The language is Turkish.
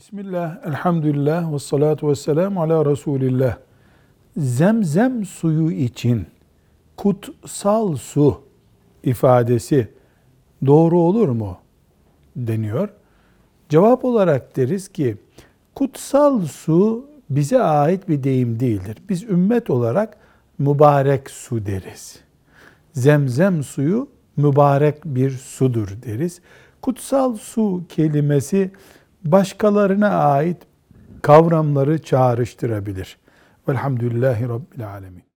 Bismillah, elhamdülillah ve salatu ve selamu ala Resulillah. Zemzem suyu için kutsal su ifadesi doğru olur mu deniyor. Cevap olarak deriz ki kutsal su bize ait bir deyim değildir. Biz ümmet olarak mübarek su deriz. Zemzem suyu mübarek bir sudur deriz. Kutsal su kelimesi başkalarına ait kavramları çağrıştırabilir. Velhamdülillahi Rabbil Alemin.